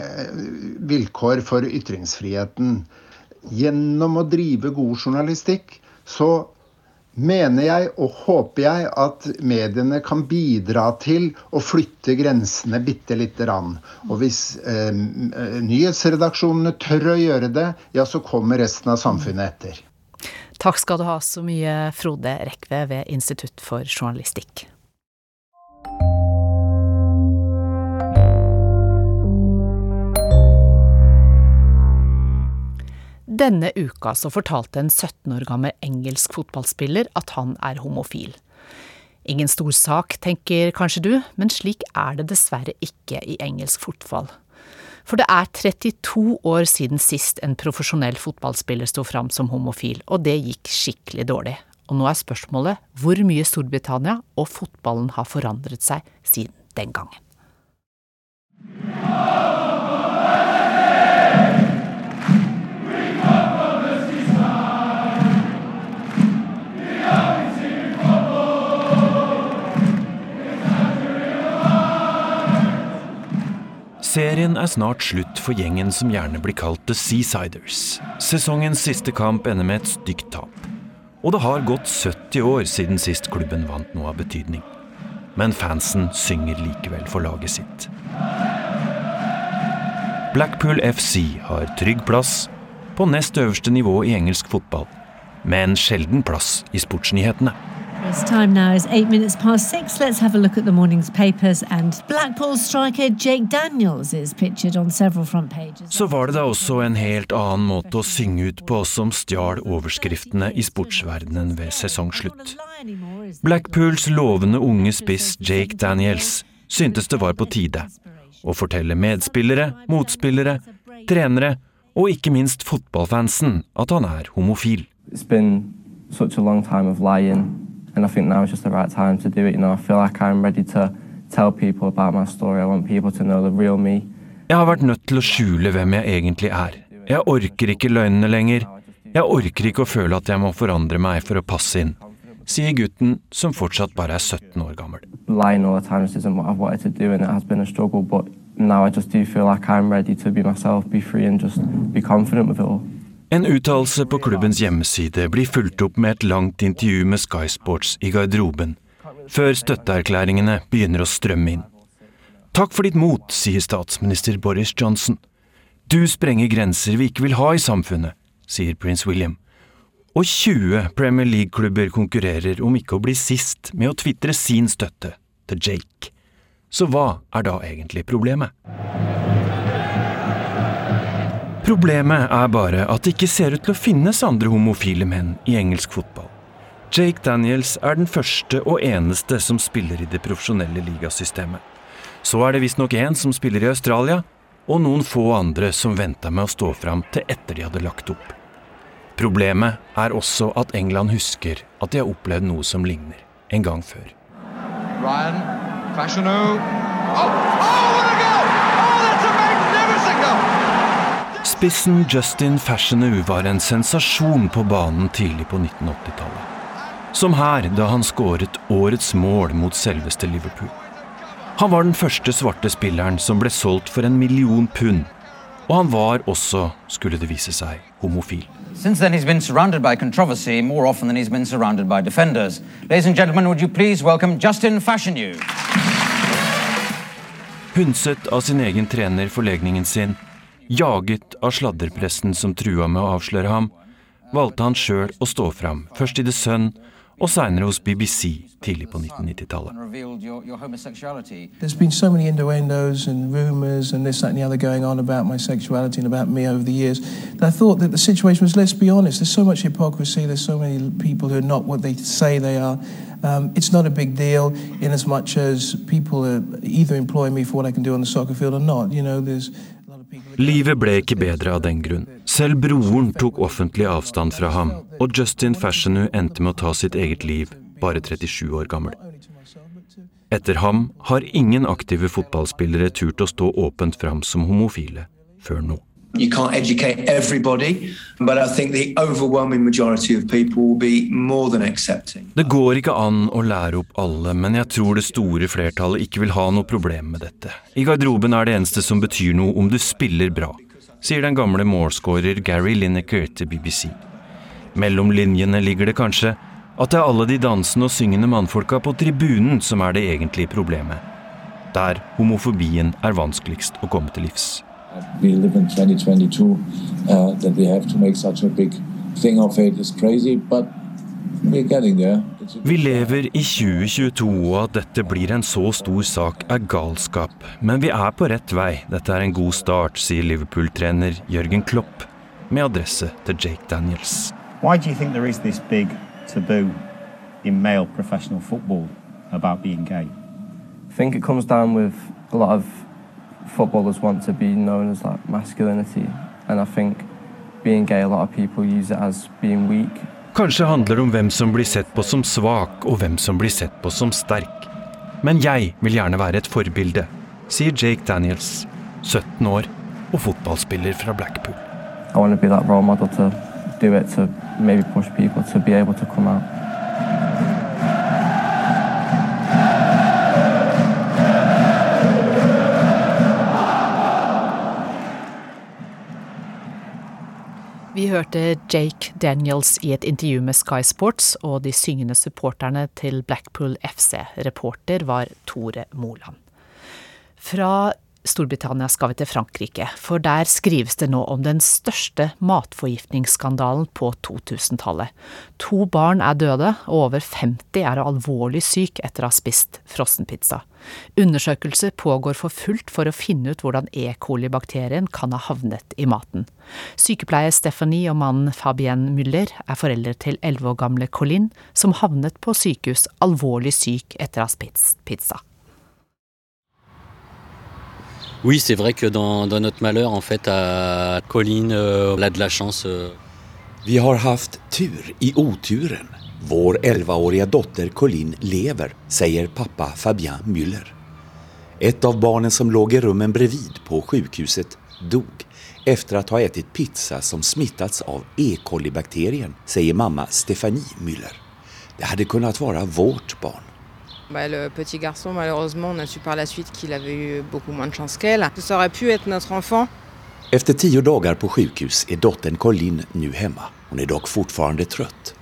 eh, vilkår for ytringsfriheten. Gjennom å drive god journalistikk så mener jeg og håper jeg at mediene kan bidra til å flytte grensene bitte lite grann. Og hvis eh, nyhetsredaksjonene tør å gjøre det, ja, så kommer resten av samfunnet etter. Takk skal du ha så mye, Frode Rekve ved Institutt for journalistikk. Denne uka så fortalte en 17 år gammel engelsk fotballspiller at han er homofil. Ingen stor sak, tenker kanskje du, men slik er det dessverre ikke i engelsk fotball. For det er 32 år siden sist en profesjonell fotballspiller sto fram som homofil, og det gikk skikkelig dårlig. Og nå er spørsmålet hvor mye Storbritannia og fotballen har forandret seg siden den gangen. Serien er snart slutt for gjengen som gjerne blir kalt The Seasiders. Sesongens siste kamp ender med et stygt tap. Og det har gått 70 år siden sist klubben vant noe av betydning. Men fansen synger likevel for laget sitt. Blackpool FC har trygg plass på nest øverste nivå i engelsk fotball, med en sjelden plass i sportsnyhetene. It's time now is eight minutes past six. Let's have a look at the morning's papers. And Blackpool striker Jake Daniels is pictured on several front pages. Så var det da også en helt annen måte å synge ut på som stjal overskriftene i sportsverdenen ved sesongslutt. Blackpools lovende unge spiss Jake Daniels syntes det var på tide å fortelle medspillere, motspillere, trenere og ikke minst fotballfansen at han er homofil. It's been such a long time of lying and I think now is just the right time to do it. You know, I feel like I'm ready to tell people about my story. I want people to know the real me. Jeg har vært nødt til å skjule hvem jeg egentlig er. Jeg orker ikke løgnene lenger. Jeg orker ikke å føle at jeg må forandre meg for å passe inn, sier gutten som fortsatt bare er 17 år gammel. Lying all the time isn't what I've wanted to do, and it has been a struggle. But now I just do feel like I'm ready to be myself, be free, and just be confident with it all. En uttalelse på klubbens hjemmeside blir fulgt opp med et langt intervju med Sky Sports i garderoben, før støtteerklæringene begynner å strømme inn. Takk for ditt mot, sier statsminister Boris Johnson. Du sprenger grenser vi ikke vil ha i samfunnet, sier prins William. Og 20 Premier League-klubber konkurrerer om ikke å bli sist med å tvitre sin støtte til Jake. Så hva er da egentlig problemet? Problemet er bare at det ikke ser ut til å finnes andre homofile menn i engelsk fotball. Jake Daniels er den første og eneste som spiller i det profesjonelle ligasystemet. Så er det visstnok én som spiller i Australia, og noen få andre som venta med å stå fram til etter de hadde lagt opp. Problemet er også at England husker at de har opplevd noe som ligner en gang før. Ryan, Fashionou. Oh, oh, what a goal! Oh, that's a magnificent goal! Spissen Justin Fashionew var en sensasjon på banen tidlig på 1980-tallet. Som her, da han skåret årets mål mot selveste Liverpool. Han var den første svarte spilleren som ble solgt for en million pund. Og han var også, skulle det vise seg, homofil. Since then, he's been surrounded by controversy more often than he's been surrounded by defenders. Ladies and gentlemen, would you please welcome Justin Fashionew? Hundset av sin egen trener for legningen sin, jaget av sladderpressen som trua med å avsløre ham, valgte han sjøl å stå fram, først i The Sun og seinere hos BBC tidlig på 1990-tallet. There's been so many innuendos and rumors and this, that, and the other going on about my sexuality and about me over the years that I thought that the situation was, let's be honest, there's so much hypocrisy, there's so many people who are not what they say they are. Um, it's not a big deal in as much as people are either employ me for what I can do on the soccer field or not. You know, there's Livet ble ikke bedre av den grunn. Selv broren tok offentlig avstand fra ham, og Justin Fashionu endte med å ta sitt eget liv, bare 37 år gammel. Etter ham har ingen aktive fotballspillere turt å stå åpent fram som homofile før nå. You can't educate everybody, but I think the overwhelming majority of people will be more than accepting. Det går ikke an å lære opp alle, men jeg tror det store flertallet ikke vil ha noe problem med dette. I garderoben er det eneste som betyr noe om du spiller bra, sier den gamle målskårer Gary Lineker til BBC. Mellom linjene ligger det kanskje at det er alle de dansende og syngende mannfolka på tribunen som er det egentlige problemet. Der homofobien er vanskeligst å komme til livs. We live in 2022. Uh, that we have to make such a big thing of it is crazy, but we're getting there. Vi lever i 2022, og at dette blir en så stor sak er galskap. Men vi er på rett vei. Dette er en god start, sier Liverpool-trener Jørgen Klopp med adresse til Jake Daniels. Why do you think there is this big taboo in male professional football about being gay? I think it comes down with a lot of footballers want to be known as like masculinity, and I think being gay, a lot of people use it as being weak. Kanskje handler det om hvem som blir sett på som svak, og hvem som blir sett på som sterk. Men jeg vil gjerne være et forbilde, sier Jake Daniels, 17 år og fotballspiller fra Blackpool. I want to be that role model to do it, to maybe push people to be able to come out. Vi hørte Jake Daniels i et intervju med Sky Sports og de syngende supporterne til Blackpool FC. Reporter var Tore Moland. Fra Storbritannia skal vi til Frankrike, for der skrives det nå om den største matforgiftningsskandalen på 2000-tallet. To barn er døde, og over 50 er alvorlig syk etter å ha spist frossenpizza. Undersøkelser pågår for fullt for å finne ut hvordan E. coli-bakterien kan ha havnet i maten. Sykepleier Stephanie og mannen Fabienne Müller er foreldre til 11 år gamle Colin, som havnet på sykehus alvorlig syk etter å ha spist pizza. Oui, c'est vrai que dans, dans, notre malheur, en fait, à Colline, euh, on a de la chance. Euh. Vi har haft tur i oturen. Vår 11-åriga dotter Colin lever, säger pappa Fabien Müller. Ett av barnen som låg i rummen bredvid på sjukhuset dog efter att ha ätit pizza som smittats av E. coli-bakterien, säger mamma Stefanie Müller. Det hade kunnat vara vårt barn. Bah, le petit garçon, malheureusement, on a su par la suite qu'il avait eu beaucoup moins de chance qu'elle. Ça aurait pu être notre enfant. Efter tio dagar på sjukhus är dottern Colin nu hemma. Hon är dock fortfarande trött.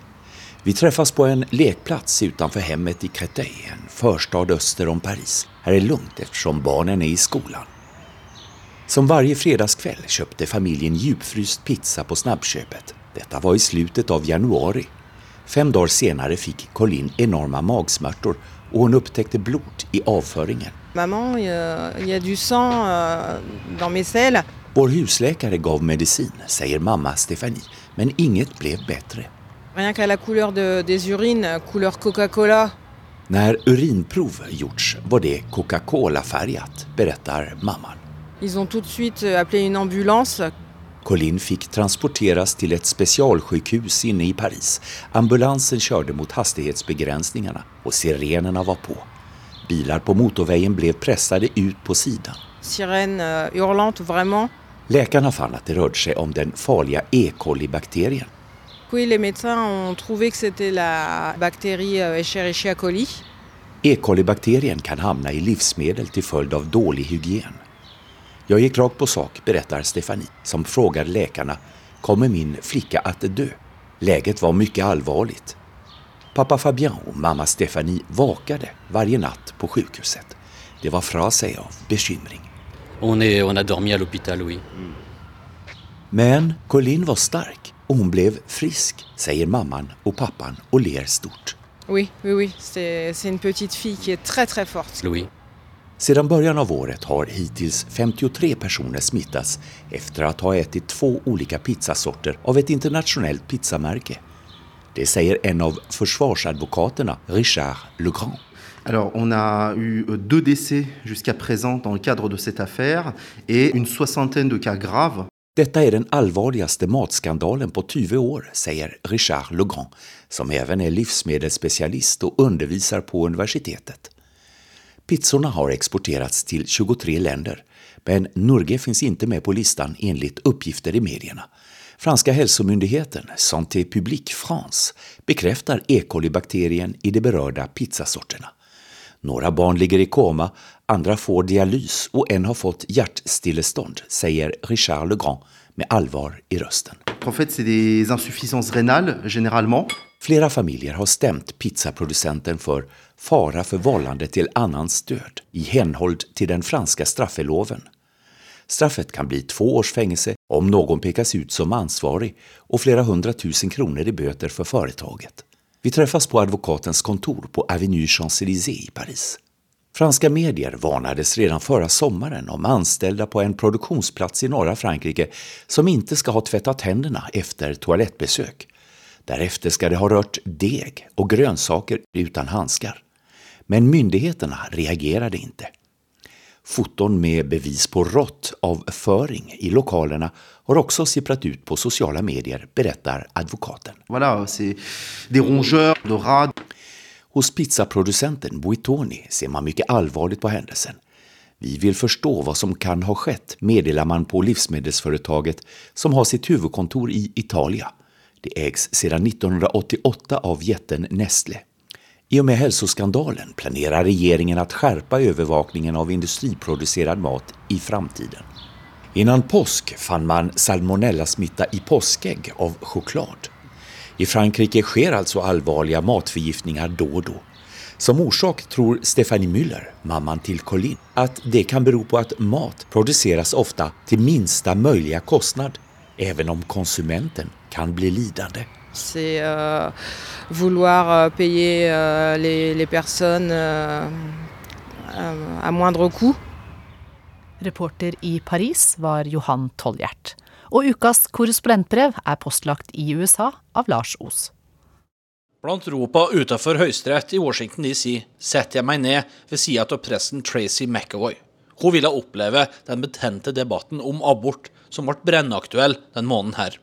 Vi träffas på en lekplats utanför hemmet i Créteil, en förstad öster om Paris. Här är lugnt eftersom barnen är i skolan. Som varje fredagskväll köpte familjen djupfryst pizza på snabbköpet. Detta var i slutet av januari. Fem dagar senare fick Colin enorma magsmärtor och hon upptäckte blod i avföringen. Mamma, y a du sang euh, dans mes selles. Vår husläkare gav medicin, säger mamma Stefanie, men inget blev bättre. Rien qu'à la couleur de, des urines, couleur Coca-Cola. När urinprov gjorts var det Coca-Cola-färgat, berättar mamman. Ils ont tout de suite appelé une ambulance. Colin fick transporteras till ett specialsjukhus inne i Paris. Ambulansen körde mot hastighetsbegränsningarna och sirenerna var på. Bilar på motorvägen blev pressade ut på sidan. Sirène euh, hurlante, vraiment. Läkarna fann att det rörde sig om den farliga E. coli-bakterien. Oui, les médecins ont trouvé que c'était la bactérie euh, Escherichia coli. E. coli-bakterien kan hamna i livsmedel till följd av dålig hygien. Jag gick rakt på sak, berättar Stefanie, som frågade läkarna kommer min flicka att dö? Läget var mycket allvarligt. Pappa Fabian och mamma Stefanie vakade varje natt på sjukhuset. Det var fra seg av bekymring. On, est, on a dormi à l'hôpital, oui. Men Colin var stark og hun ble frisk, säger mamman og pappan og ler stort. Oui, oui, oui. C'est c'est une petite fille qui est très, très forte. Louis. Sedan början av året har hittills 53 personer smittats efter att ha ätit två olika pizzasorter av ett internationellt pizzamärke. Det säger en av försvarsadvokaterna, Richard Legrand. Alors, on a eu deux décès jusqu'à présent dans le cadre de cette affaire et une soixantaine de cas graves. Detta är den allvarligaste matskandalen på 20 år, säger Richard Legrand, som även är livsmedelsspecialist och undervisar på universitetet. Pizzorna har exporterats till 23 länder, men Norge finns inte med på listan enligt uppgifter i medierna. Franska hälsomyndigheten Santé Publique France bekräftar E. coli-bakterien i de berörda pizzasorterna. Några barn ligger i koma, andra får dialys och en har fått hjärtstillestånd, säger Richard Legrand med allvar i rösten. En fait, c'est des insuffisances rénales, généralement. Flera familjer har stämt pizzaproducenten för fara för vållande till annans död i henhold till den franska straffeloven. Straffet kan bli två års fängelse om någon pekas ut som ansvarig och flera hundratusen kronor i böter för företaget. Vi träffas på advokatens kontor på Avenue Champs-Élysées i Paris. Franska medier varnades redan förra sommaren om anställda på en produktionsplats i norra Frankrike som inte ska ha tvättat händerna efter toalettbesök. Därefter ska det ha rört deg och grönsaker utan handskar. Men myndigheterna reagerade inte. Foton med bevis på råttavföring i lokalerna har också sipprat ut på sociala medier, berättar advokaten. Voilà, c'est des rongeurs de rats. Hos pizzaproducenten Buitoni ser man mycket allvarligt på händelsen. Vi vill förstå vad som kan ha skett, meddelar man på livsmedelsföretaget som har sitt huvudkontor i Italia. Det ägs sedan 1988 av jätten Nestle. I och med hälsoskandalen planerar regeringen att skärpa övervakningen av industriproducerad mat i framtiden. Innan påsk fann man salmonellasmitta i påskägg av choklad. I Frankrike sker alltså allvarliga matförgiftningar då och då. Som orsak tror Stephanie Müller, mamman till Colin, att det kan bero på att mat produceras ofta till minsta möjliga kostnad, även om konsumenten kan bli lidande. C'est euh, vouloir euh, payer euh, les, les personnes à moindre coût. Reporter i Paris var Johan Tolljert. Og ukas korrespondentbrev er postlagt i USA av Lars Os. Blant ropa utenfor Høyesterett i Washington DC setter jeg meg ned ved sida av presten Tracy McAvoy. Hun ville oppleve den betente debatten om abort som ble brennaktuell den måneden her.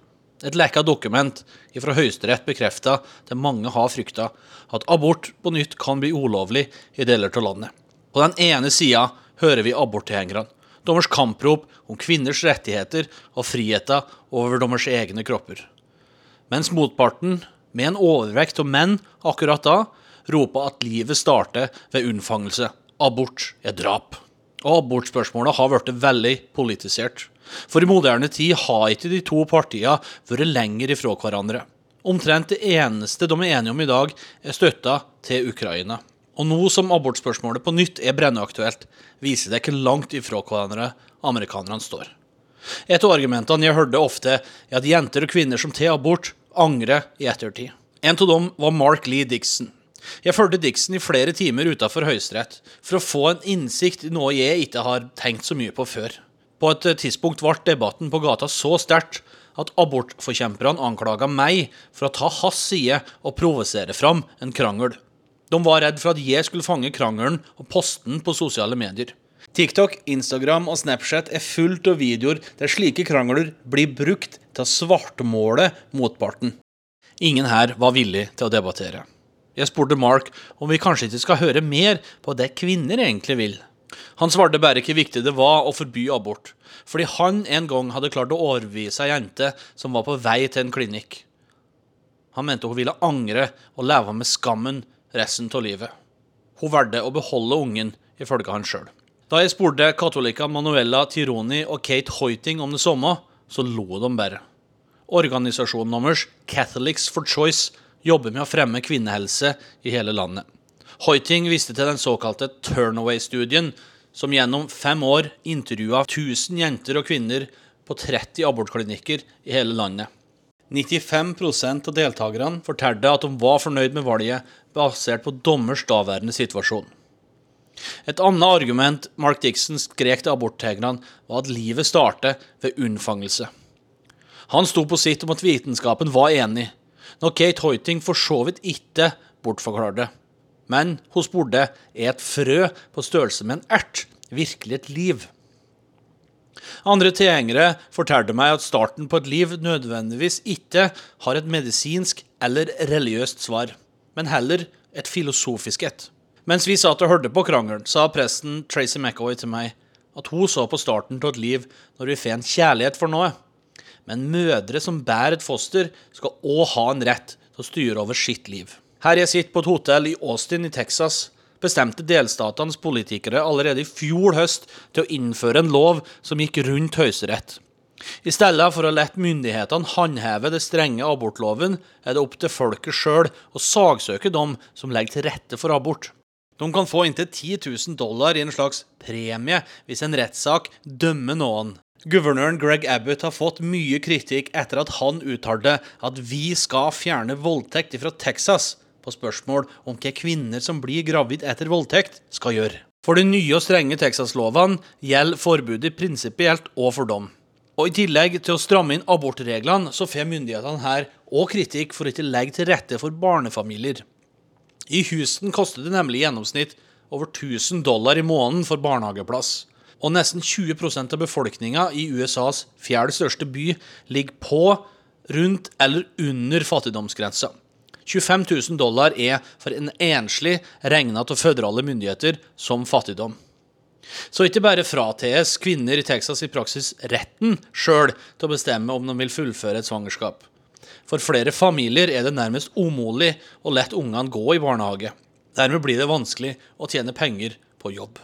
Et lekka dokument fra Høyesterett bekrefter det mange har frykta, at abort på nytt kan bli ulovlig i deler av landet. På den ene sida hører vi aborttilhengerne. Dommers kamprop om kvinners rettigheter og friheter over dommers egne kropper. Mens motparten, med en overvekt av menn akkurat da, roper at livet starter ved unnfangelse. Abort er drap. Og abortspørsmålet har blitt veldig politisert. For i moderne tid har ikke de to partiene vært lenger ifra hverandre. Omtrent det eneste de er enige om i dag, er støtta til Ukraina. Og nå som abortspørsmålet på nytt er brennaktuelt, viser det ikke langt ifra hverandre amerikanerne står. Et av argumentene jeg hørte ofte, er at jenter og kvinner som tar abort, angrer i ettertid. En av dem var Mark Lee Dixon. Jeg fulgte Dixon i flere timer utenfor Høyesterett for å få en innsikt i noe jeg ikke har tenkt så mye på før. På et tidspunkt ble debatten på gata så sterkt at abortforkjemperne anklaga meg for å ta hans side og provosere fram en krangel. De var redd for at jeg skulle fange krangelen og poste den på sosiale medier. TikTok, Instagram og Snapchat er fullt av videoer der slike krangler blir brukt til å svartmåle motparten. Ingen her var villig til å debattere. Jeg spurte Mark om vi kanskje ikke skal høre mer på det kvinner egentlig vil. Han svarte bare hvor viktig det var å forby abort, fordi han en gang hadde klart å overbevise ei jente som var på vei til en klinikk. Han mente hun ville angre og leve med skammen resten av livet. Hun valgte å beholde ungen, ifølge han sjøl. Da jeg spurte katolika Manuela Tironi og Kate Hoiting om det samme, så lo de bare. Organisasjonen deres, Catholics for Choice, jobber med å fremme kvinnehelse i hele landet. Hoiting viste til den såkalte Turnaway-studien, som gjennom fem år intervjua 1000 jenter og kvinner på 30 abortklinikker i hele landet. 95% av deltakerne fortalte at de var fornøyd med valget, basert på dommers daværende situasjon. Et annet argument Mark Dixon skrek til aborttegnerne, var at livet starter ved unnfangelse. Han sto på sitt om at vitenskapen var enig, når Kate Hoiting for så vidt ikke bortforklarte. Men hun spurte er et frø på størrelse med en ert virkelig et liv. Andre tilhengere fortalte meg at starten på et liv nødvendigvis ikke har et medisinsk eller religiøst svar, men heller et filosofisk et. Mens vi satt og hørte på krangelen, sa presten Tracy McAvoy til meg at hun så på starten av et liv når vi får en kjærlighet for noe. Men mødre som bærer et foster, skal òg ha en rett til å styre over sitt liv. Her jeg sitter på et hotell i Austin i Texas, bestemte delstatenes politikere allerede i fjor høst til å innføre en lov som gikk rundt Høyesterett. I stedet for å la myndighetene håndheve det strenge abortloven, er det opp til folket sjøl å sagsøke dem som legger til rette for abort. De kan få inntil 10 000 dollar i en slags premie hvis en rettssak dømmer noen. Guvernøren Greg Abbott har fått mye kritikk etter at han uttalte at vi skal fjerne voldtekt fra Texas på spørsmål om hva kvinner som blir gravid etter voldtekt, skal gjøre. For de nye og strenge Texas-lovene gjelder forbudet prinsipielt og for dom. Og I tillegg til å stramme inn abortreglene, så får myndighetene her òg kritikk for ikke å legge til rette for barnefamilier. I Houston koster det nemlig i gjennomsnitt over 1000 dollar i måneden for barnehageplass. Og nesten 20% av befolkninga i USAs fjerde største by ligger på, rundt eller under fattigdomsgrensa. 25 000 dollar er for en enslig regna av føderale myndigheter som fattigdom. Så ikke bare frates kvinner i Texas i praksis retten sjøl til å bestemme om de vil fullføre et svangerskap. For flere familier er det nærmest umulig å lette ungene gå i barnehage. Dermed blir det vanskelig å tjene penger på jobb.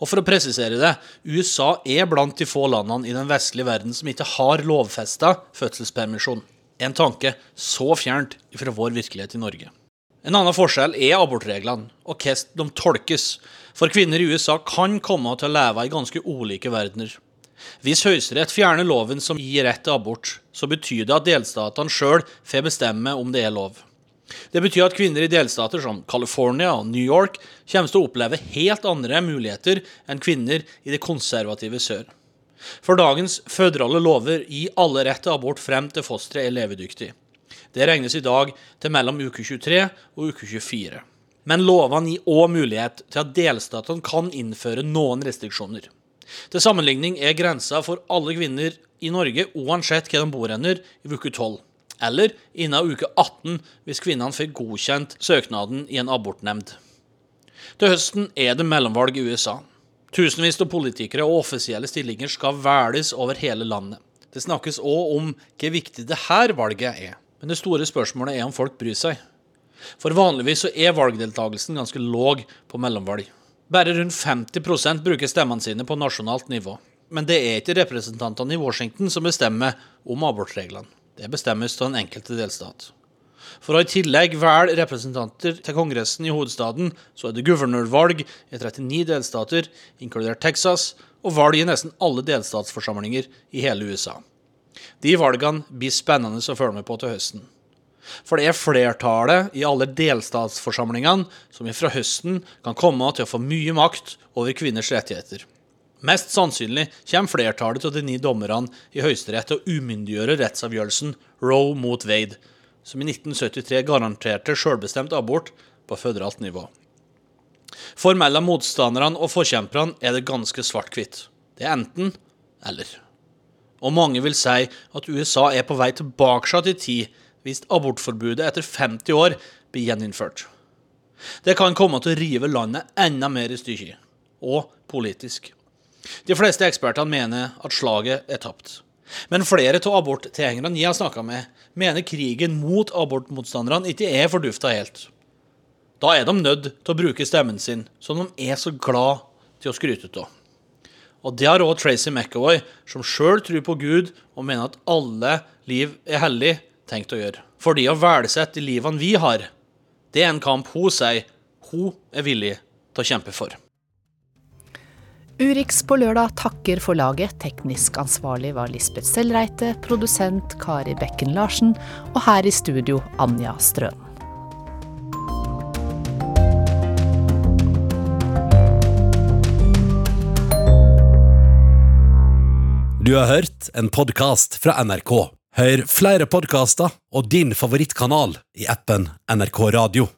Og for å presisere det, USA er blant de få landene i den vestlige verden som ikke har lovfesta fødselspermisjon. En tanke så fjernt fra vår virkelighet i Norge. En annen forskjell er abortreglene og hvordan de tolkes, for kvinner i USA kan komme til å leve i ganske ulike verdener. Hvis Høyesterett fjerner loven som gir rett til abort, så betyr det at delstatene sjøl får bestemme om det er lov. Det betyr at kvinner i delstater som California og New York kommer til å oppleve helt andre muligheter enn kvinner i det konservative sør. For dagens føderale lover gir alle rett til abort frem til fosteret er levedyktig. Det regnes i dag til mellom uke 23 og uke 24. Men lovene gir òg mulighet til at delstatene kan innføre noen restriksjoner. Til sammenligning er grensa for alle kvinner i Norge uansett hvor de bor i uke 12. Eller innen uke 18 hvis kvinnene fikk godkjent søknaden i en abortnemnd. Til høsten er det mellomvalg i USA. Tusenvis av politikere og offisielle stillinger skal velges over hele landet. Det snakkes òg om hvor viktig dette valget er. Men det store spørsmålet er om folk bryr seg. For vanligvis er valgdeltakelsen ganske låg på mellomvalg. Bare rundt 50% bruker stemmene sine på nasjonalt nivå. Men det er ikke representantene i Washington som bestemmer om abortreglene. Det bestemmes av den enkelte delstat. For å i tillegg velge representanter til Kongressen i hovedstaden, så er det guvernørvalg i 39 delstater, inkludert Texas, og valg i nesten alle delstatsforsamlinger i hele USA. De valgene blir spennende å følge med på til høsten. For det er flertallet i alle delstatsforsamlingene som fra høsten kan komme til å få mye makt over kvinners rettigheter. Mest sannsynlig kommer flertallet av de ni dommerne i Høyesterett til å umyndiggjøre rettsavgjørelsen Roe mot Wade, som i 1973 garanterte selvbestemt abort på føderalt nivå. For mellom motstanderne og forkjemperne er det ganske svart-hvitt. Det er enten eller. Og mange vil si at USA er på vei tilbake i tid hvis abortforbudet etter 50 år blir gjeninnført. Det kan komme til å rive landet enda mer i stykker, og politisk. De fleste ekspertene mener at slaget er tapt. Men flere av aborttilhengerne jeg har snakka med, mener krigen mot abortmotstanderne ikke er fordufta helt. Da er de nødt til å bruke stemmen sin, som de er så glad til å skryte av. Og det har òg Tracy McAvoy, som sjøl tror på Gud og mener at alle liv er hellig, tenkt å gjøre. Fordi å verdsette de livene vi har, det er en kamp hun sier hun er villig til å kjempe for. Urix på lørdag takker for laget. Teknisk ansvarlig var Lisbeth Sellreite, produsent Kari Bekken Larsen, og her i studio Anja Strønen. Du har hørt en podkast fra NRK. Hør flere podkaster og din favorittkanal i appen NRK Radio.